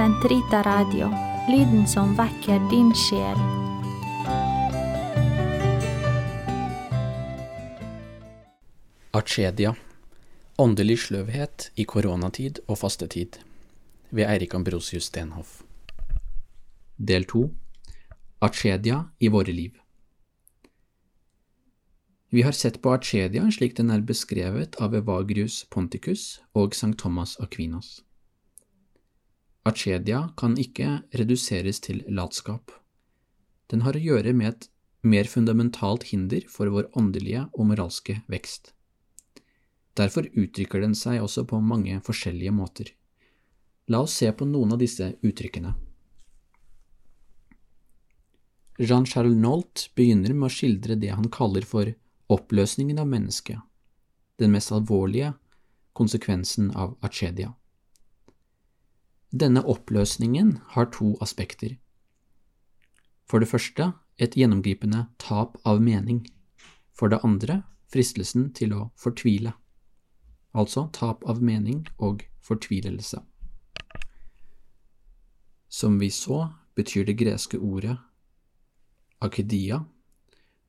Sentrita Radio, lyden som vekker din sjel. Archedia Åndelig sløvhet i koronatid og fastetid ved Eirik Ambrosius Stenhoff Del 2 Archedia i våre liv Vi har sett på Archedia slik den er beskrevet av Evagrius Ponticus og St. Thomas Aquinas. Archedia kan ikke reduseres til latskap. Den har å gjøre med et mer fundamentalt hinder for vår åndelige og moralske vekst. Derfor uttrykker den seg også på mange forskjellige måter. La oss se på noen av disse uttrykkene. Jean-Charles Nault begynner med å skildre det han kaller for oppløsningen av mennesket, den mest alvorlige konsekvensen av achedia. Denne oppløsningen har to aspekter. For det første et gjennomgripende tap av mening, for det andre fristelsen til å fortvile altså tap av mening og fortvilelse. Som vi så, betyr det greske ordet akedia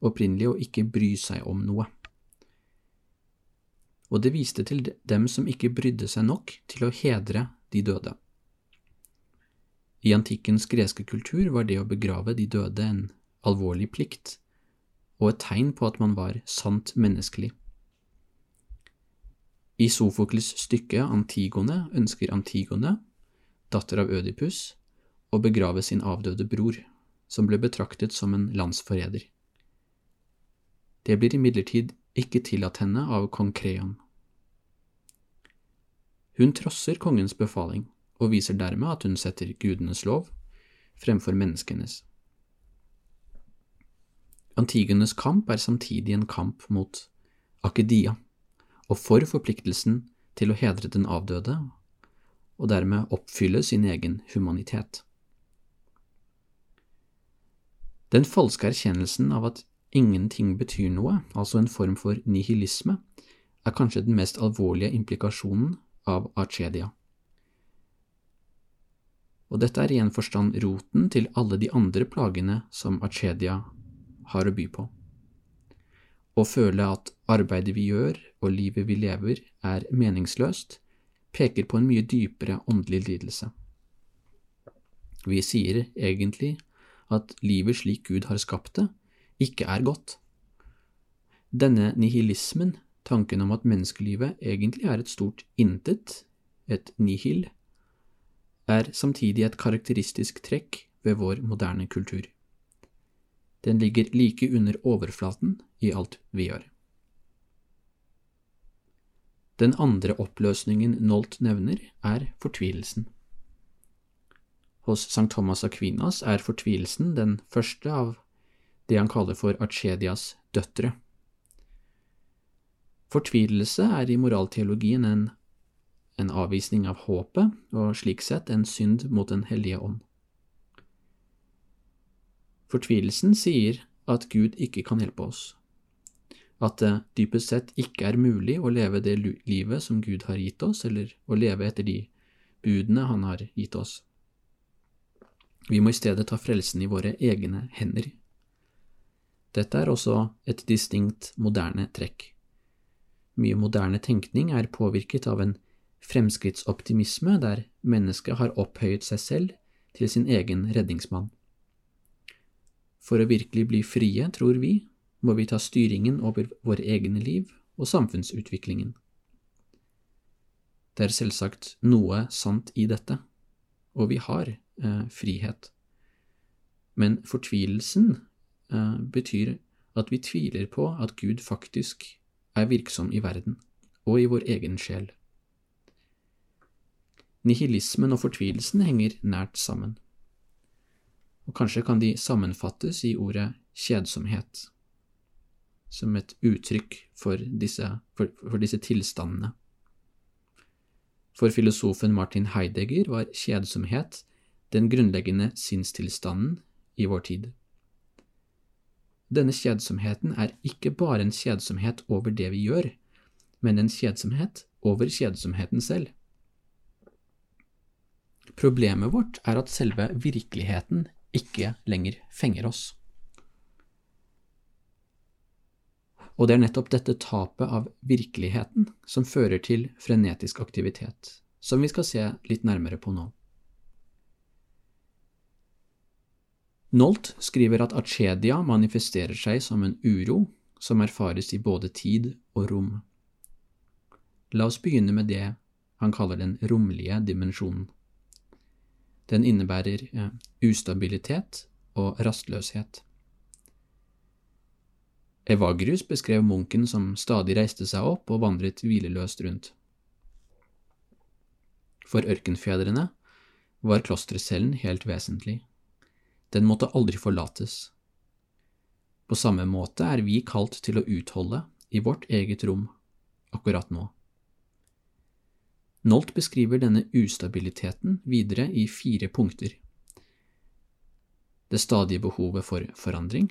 opprinnelig å ikke bry seg om noe. Og det viste til dem som ikke brydde seg nok til å hedre de døde. I antikkens greske kultur var det å begrave de døde en alvorlig plikt, og et tegn på at man var sant menneskelig. I Sofokles stykke Antigone ønsker Antigone, datter av Ødipus, å begrave sin avdøde bror, som ble betraktet som en landsforræder. Det blir imidlertid ikke tillatt henne av kong Kreon. Hun trosser kongens befaling og viser dermed at hun setter gudenes lov fremfor menneskenes. Antigenes kamp er samtidig en kamp mot akedia og for forpliktelsen til å hedre den avdøde, og dermed oppfylle sin egen humanitet. Den falske erkjennelsen av at ingenting betyr noe, altså en form for nihilisme, er kanskje den mest alvorlige implikasjonen av archedia. Og dette er i en forstand roten til alle de andre plagene som Achedia har å by på. Å føle at arbeidet vi gjør og livet vi lever, er meningsløst, peker på en mye dypere åndelig lidelse. Vi sier egentlig at livet slik Gud har skapt det, ikke er godt. Denne nihilismen, tanken om at menneskelivet egentlig er et stort intet, et nihil, er samtidig et karakteristisk trekk ved vår moderne kultur. Den ligger like under overflaten i alt vi gjør. Den andre oppløsningen Nolt nevner, er fortvilelsen. Hos St. Thomas Aquinas er fortvilelsen den første av det han kaller for Archedias døtre. Fortvilelse er i moralteologien en, en avvisning av håpet, og slik sett en synd mot Den hellige ånd. Fortvilelsen sier at Gud ikke kan hjelpe oss, at det dypest sett ikke er mulig å leve det livet som Gud har gitt oss, eller å leve etter de budene Han har gitt oss. Vi må i stedet ta frelsen i våre egne hender. Dette er også et distinkt moderne trekk. Mye moderne tenkning er påvirket av en fremskrittsoptimisme der mennesket har opphøyet seg selv til sin egen redningsmann. For å virkelig bli frie, tror vi, må vi ta styringen over våre egne liv og samfunnsutviklingen. Det er selvsagt noe sant i dette, og vi har eh, frihet. Men fortvilelsen eh, betyr at vi tviler på at Gud faktisk er virksom i verden og i vår egen sjel. Nihilismen og fortvilelsen henger nært sammen og kanskje kan de sammenfattes i ordet kjedsomhet, som et uttrykk for disse, for, for disse tilstandene. For filosofen Martin Heidegger var kjedsomhet den grunnleggende sinnstilstanden i vår tid. Denne kjedsomheten er ikke bare en kjedsomhet over det vi gjør, men en kjedsomhet over kjedsomheten selv. Problemet vårt er at selve virkeligheten ikke lenger fenger oss. Og det er nettopp dette tapet av virkeligheten som fører til frenetisk aktivitet, som vi skal se litt nærmere på nå. Nolt skriver at achedia manifesterer seg som en uro som erfares i både tid og rom. La oss begynne med det han kaller den romlige dimensjonen. Den innebærer ustabilitet og rastløshet. Evagrius beskrev munken som stadig reiste seg opp og vandret hvileløst rundt. For ørkenfedrene var klostercellen helt vesentlig. Den måtte aldri forlates. På samme måte er vi kalt til å utholde i vårt eget rom akkurat nå. Nolt beskriver denne ustabiliteten videre i fire punkter. Det stadige behovet for forandring,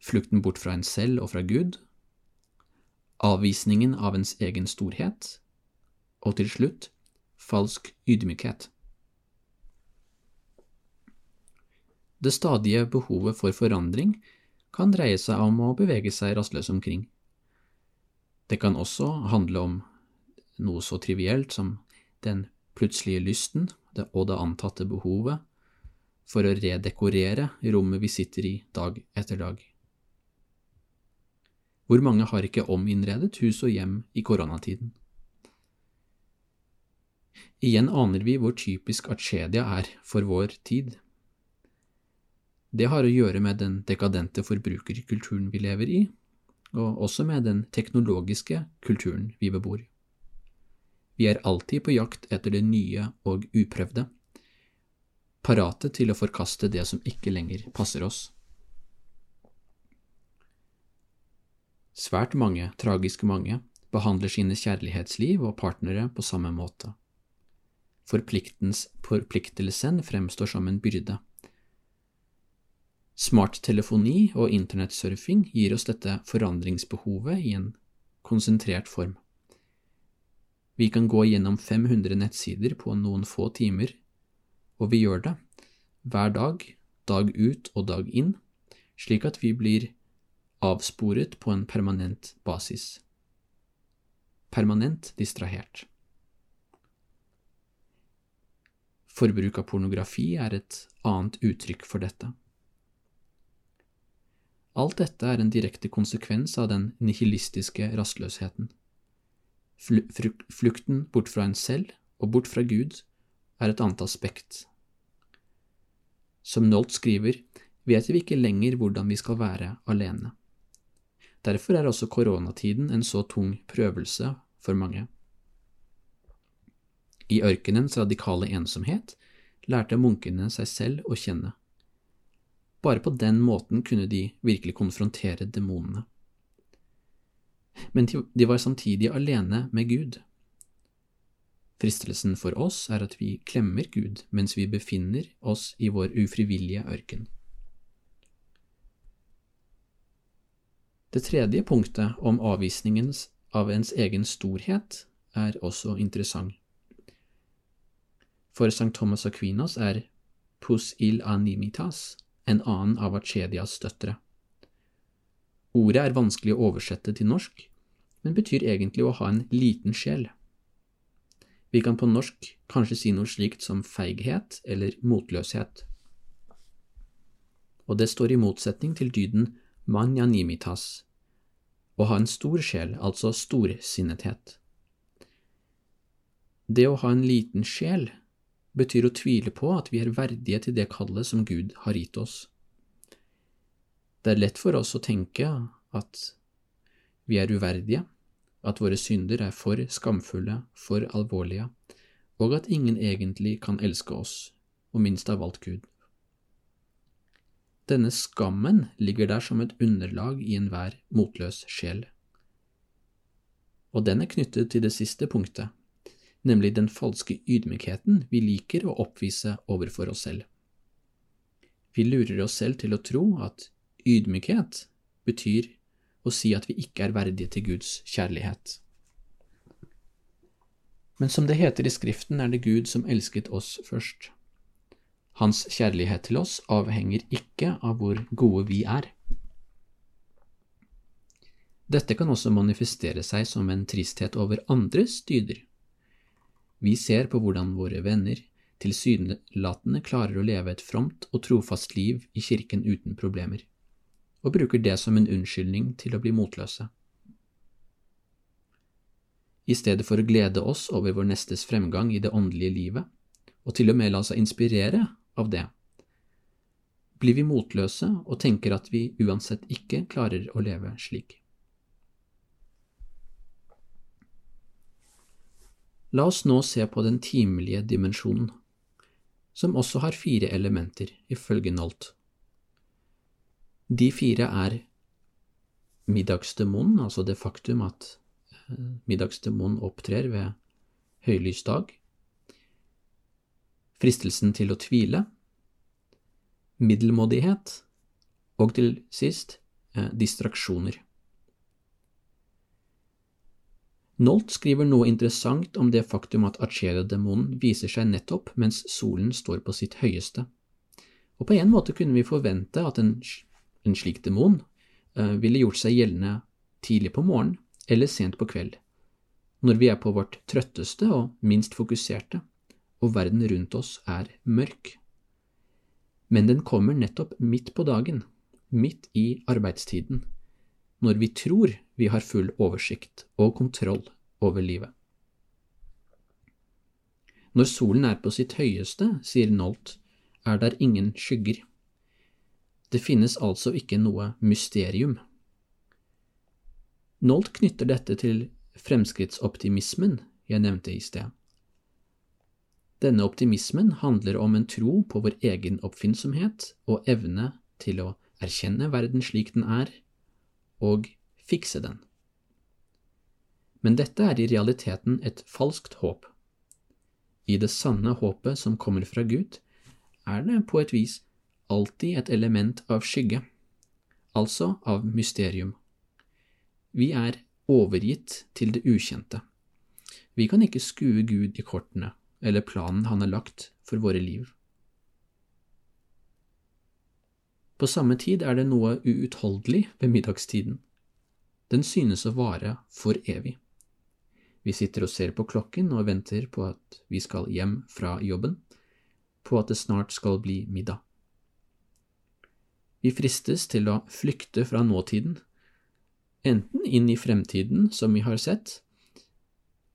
flukten bort fra en selv og fra Gud, avvisningen av ens egen storhet, og til slutt falsk ydmykhet. Det stadige behovet for forandring kan dreie seg om å bevege seg rastløst omkring. Det kan også handle om noe så trivielt som den plutselige lysten og det antatte behovet for å redekorere rommet vi sitter i dag etter dag. Hvor mange har ikke ominnredet hus og hjem i koronatiden? Igjen aner vi hvor typisk Achedia er for vår tid. Det har å gjøre med den dekadente forbrukerkulturen vi lever i, og også med den teknologiske kulturen vi bebor. Vi er alltid på jakt etter det nye og uprøvde, parate til å forkaste det som ikke lenger passer oss. Svært mange, tragisk mange, behandler sine kjærlighetsliv og partnere på samme måte. Forpliktelsen fremstår som en byrde. Smarttelefoni og internettsurfing gir oss dette forandringsbehovet i en konsentrert form. Vi kan gå gjennom 500 nettsider på noen få timer, og vi gjør det, hver dag, dag ut og dag inn, slik at vi blir avsporet på en permanent basis. Permanent distrahert. Forbruk av pornografi er et annet uttrykk for dette. Alt dette er en direkte konsekvens av den nihilistiske rastløsheten. Flukten bort fra en selv og bort fra Gud er et annet aspekt. Som Nolt skriver, vet vi ikke lenger hvordan vi skal være alene. Derfor er også koronatiden en så tung prøvelse for mange. I ørkenens radikale ensomhet lærte munkene seg selv å kjenne. Bare på den måten kunne de virkelig konfrontere demonene men de var samtidig alene med Gud. Fristelsen for oss er at vi klemmer Gud mens vi befinner oss i vår ufrivillige ørken. Det tredje punktet om avvisningen av ens egen storhet er også interessant. For St. Thomas Aquinas er pus il animitas en annen av Achedias døtre. Ordet er vanskelig å oversette til norsk, men betyr egentlig å ha en liten sjel. Vi kan på norsk kanskje si noe slikt som feighet eller motløshet. Og det står i motsetning til dyden manjanimitas, å ha en stor sjel, altså storsinnethet. Det å ha en liten sjel betyr å tvile på at vi er verdige til det kallet som Gud har gitt oss. Det er lett for oss å tenke at vi er uverdige, at våre synder er for skamfulle, for alvorlige, og at ingen egentlig kan elske oss, og minst av alt Gud. Denne skammen ligger der som et underlag i enhver motløs sjel. Og den er knyttet til det siste punktet, nemlig den falske ydmykheten vi liker å oppvise overfor oss selv. Vi lurer oss selv til å tro at Ydmykhet betyr å si at vi ikke er verdige til Guds kjærlighet. Men som det heter i Skriften, er det Gud som elsket oss først. Hans kjærlighet til oss avhenger ikke av hvor gode vi er. Dette kan også manifestere seg som en tristhet over andres dyder. Vi ser på hvordan våre venner tilsynelatende klarer å leve et fromt og trofast liv i kirken uten problemer, og bruker det som en unnskyldning til å bli motløse. I stedet for å glede oss over vår nestes fremgang i det åndelige livet, og til og med la seg inspirere av det, blir vi motløse og tenker at vi uansett ikke klarer å leve slik. La oss nå se på den timelige dimensjonen, som også har fire elementer, ifølge Nolt. De fire er middagsdemonen, altså det faktum at eh, middagsdemonen opptrer ved høylys dag, fristelsen til å tvile, middelmådighet og til sist eh, distraksjoner. Nolt skriver noe interessant om det faktum at Achere-demonen viser seg nettopp mens solen står på sitt høyeste. Og på en måte kunne vi forvente at en, en slik demon uh, ville gjort seg gjeldende tidlig på morgenen eller sent på kveld, når vi er på vårt trøtteste og minst fokuserte, og verden rundt oss er mørk. Men den kommer nettopp midt på dagen, midt i arbeidstiden, når vi tror vi har full oversikt og kontroll over livet. Når solen er på sitt høyeste, sier Nolt, er der ingen skygger. Det finnes altså ikke noe mysterium. Nolt knytter dette til fremskrittsoptimismen jeg nevnte i sted. Denne optimismen handler om en tro på vår egen oppfinnsomhet og evne til å erkjenne verden slik den er, og fikse den. Men dette er i realiteten et falskt håp. I det sanne håpet som kommer fra Gud, er det på et vis alltid et element av skygge, altså av mysterium. Vi er overgitt til det ukjente. Vi kan ikke skue Gud i kortene eller planen han har lagt for våre liv. På samme tid er det noe uutholdelig ved middagstiden. Den synes å vare for evig. Vi sitter og ser på klokken og venter på at vi skal hjem fra jobben, på at det snart skal bli middag. Vi fristes til å flykte fra nåtiden, enten inn i fremtiden, som vi har sett,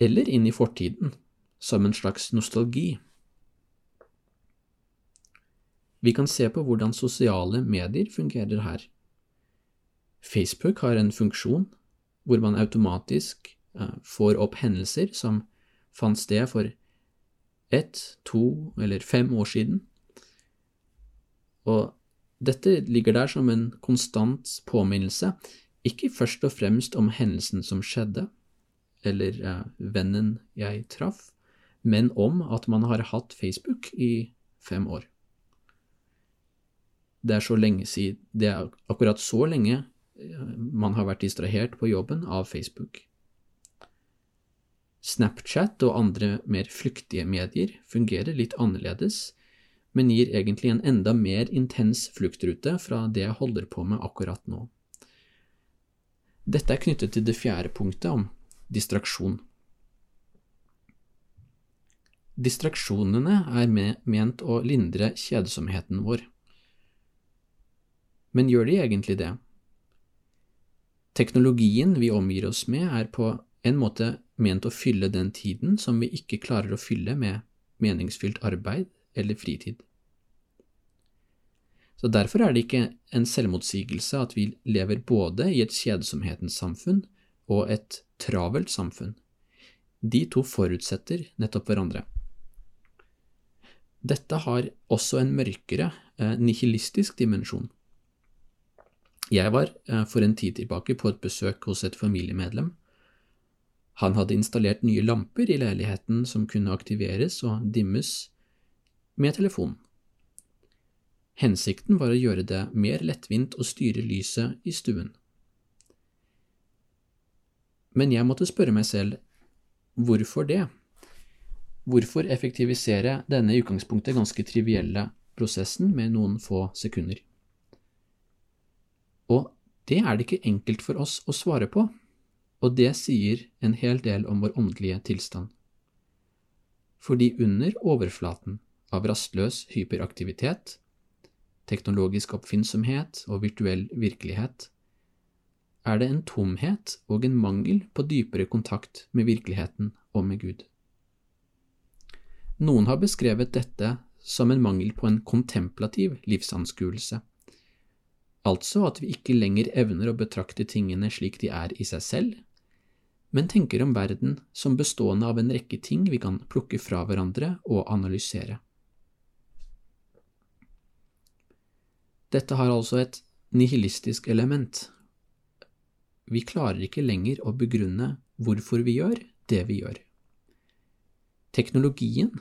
eller inn i fortiden, som en slags nostalgi. Vi kan se på hvordan sosiale medier fungerer her. Facebook har en funksjon hvor man automatisk uh, får opp hendelser som fant sted for ett, to eller fem år siden. Og dette ligger der som en konstant påminnelse, ikke først og fremst om hendelsen som skjedde, eller uh, vennen jeg traff, men om at man har hatt Facebook i fem år. Det er siden Det er akkurat så lenge eh, man har vært distrahert på jobben av Facebook. Snapchat og andre mer flyktige medier fungerer litt annerledes, men gir egentlig en enda mer intens fluktrute fra det jeg holder på med akkurat nå. Dette er knyttet til det fjerde punktet om distraksjon. Distraksjonene er ment å lindre kjedsomheten vår. Men gjør de egentlig det? Teknologien vi omgir oss med, er på en måte ment å fylle den tiden som vi ikke klarer å fylle med meningsfylt arbeid eller fritid. Så Derfor er det ikke en selvmotsigelse at vi lever både i et kjedsomhetens samfunn og et travelt samfunn. De to forutsetter nettopp hverandre. Dette har også en mørkere, eh, nihilistisk dimensjon. Jeg var eh, for en tid tilbake på et besøk hos et familiemedlem. Han hadde installert nye lamper i leiligheten som kunne aktiveres og dimmes med telefon. Hensikten var å gjøre det mer lettvint å styre lyset i stuen. Men jeg måtte spørre meg selv hvorfor det? Hvorfor effektivisere denne i utgangspunktet ganske trivielle prosessen med noen få sekunder? Og det er det ikke enkelt for oss å svare på, og det sier en hel del om vår åndelige tilstand. Fordi under overflaten av rastløs hyperaktivitet, teknologisk oppfinnsomhet og virtuell virkelighet, er det en tomhet og en mangel på dypere kontakt med virkeligheten og med Gud. Noen har beskrevet dette som en mangel på en kontemplativ livsanskuelse, altså at vi ikke lenger evner å betrakte tingene slik de er i seg selv, men tenker om verden som bestående av en rekke ting vi kan plukke fra hverandre og analysere. Dette har altså et nihilistisk element. Vi klarer ikke lenger å begrunne hvorfor vi gjør det vi gjør. Teknologien,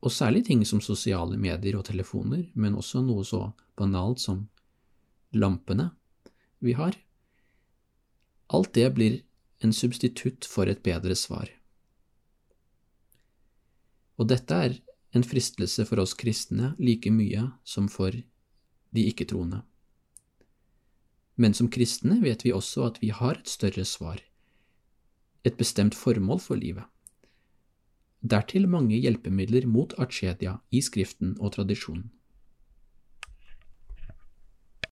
og særlig ting som sosiale medier og telefoner, men også noe så banalt som lampene vi har, alt det blir en substitutt for et bedre svar. Og dette er en fristelse for oss kristne like mye som for de ikke-troende. Men som kristne vet vi også at vi har et større svar, et bestemt formål for livet. Dertil mange hjelpemidler mot archedia i Skriften og tradisjonen.